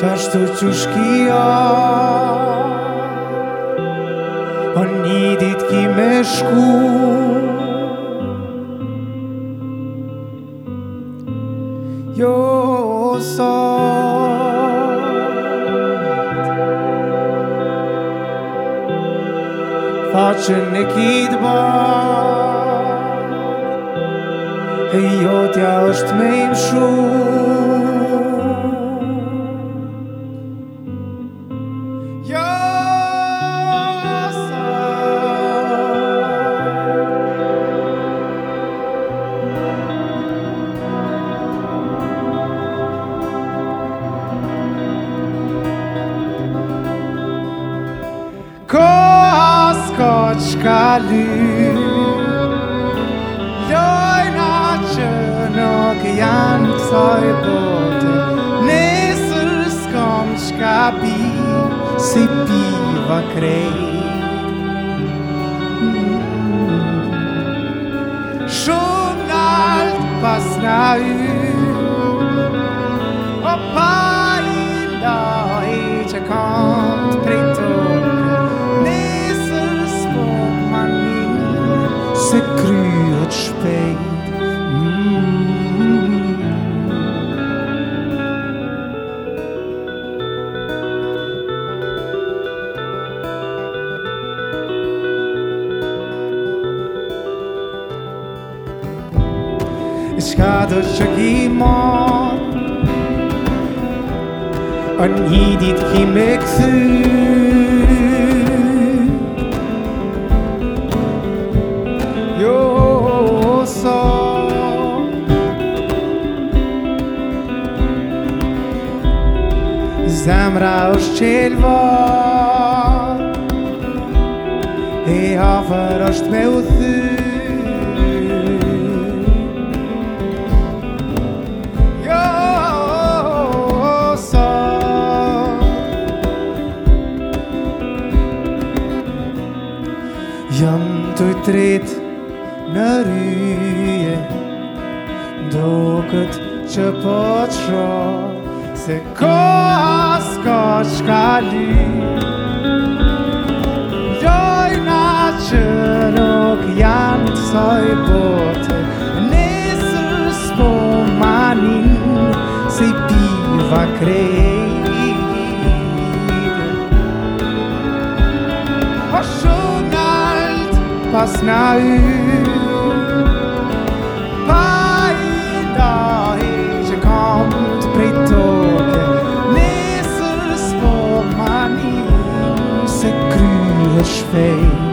qashtu që shkia O një dit ki me shku Jo sot Faqën e kitë ba E jo është me imë koskočka Lojnačen og jansoj bote Nesurskomčka bi si piva krej Šum nalt pa snaju beschadigt csak imat, a nyídit ki megszűnt. Jó szó. Zamra oszcsilva, i haver tret në rrye Do këtë që po të shro Se ko asko qka li na që nuk janë të soj bote Nesër s'po manin Se i piva krejë lyssna ut Varje i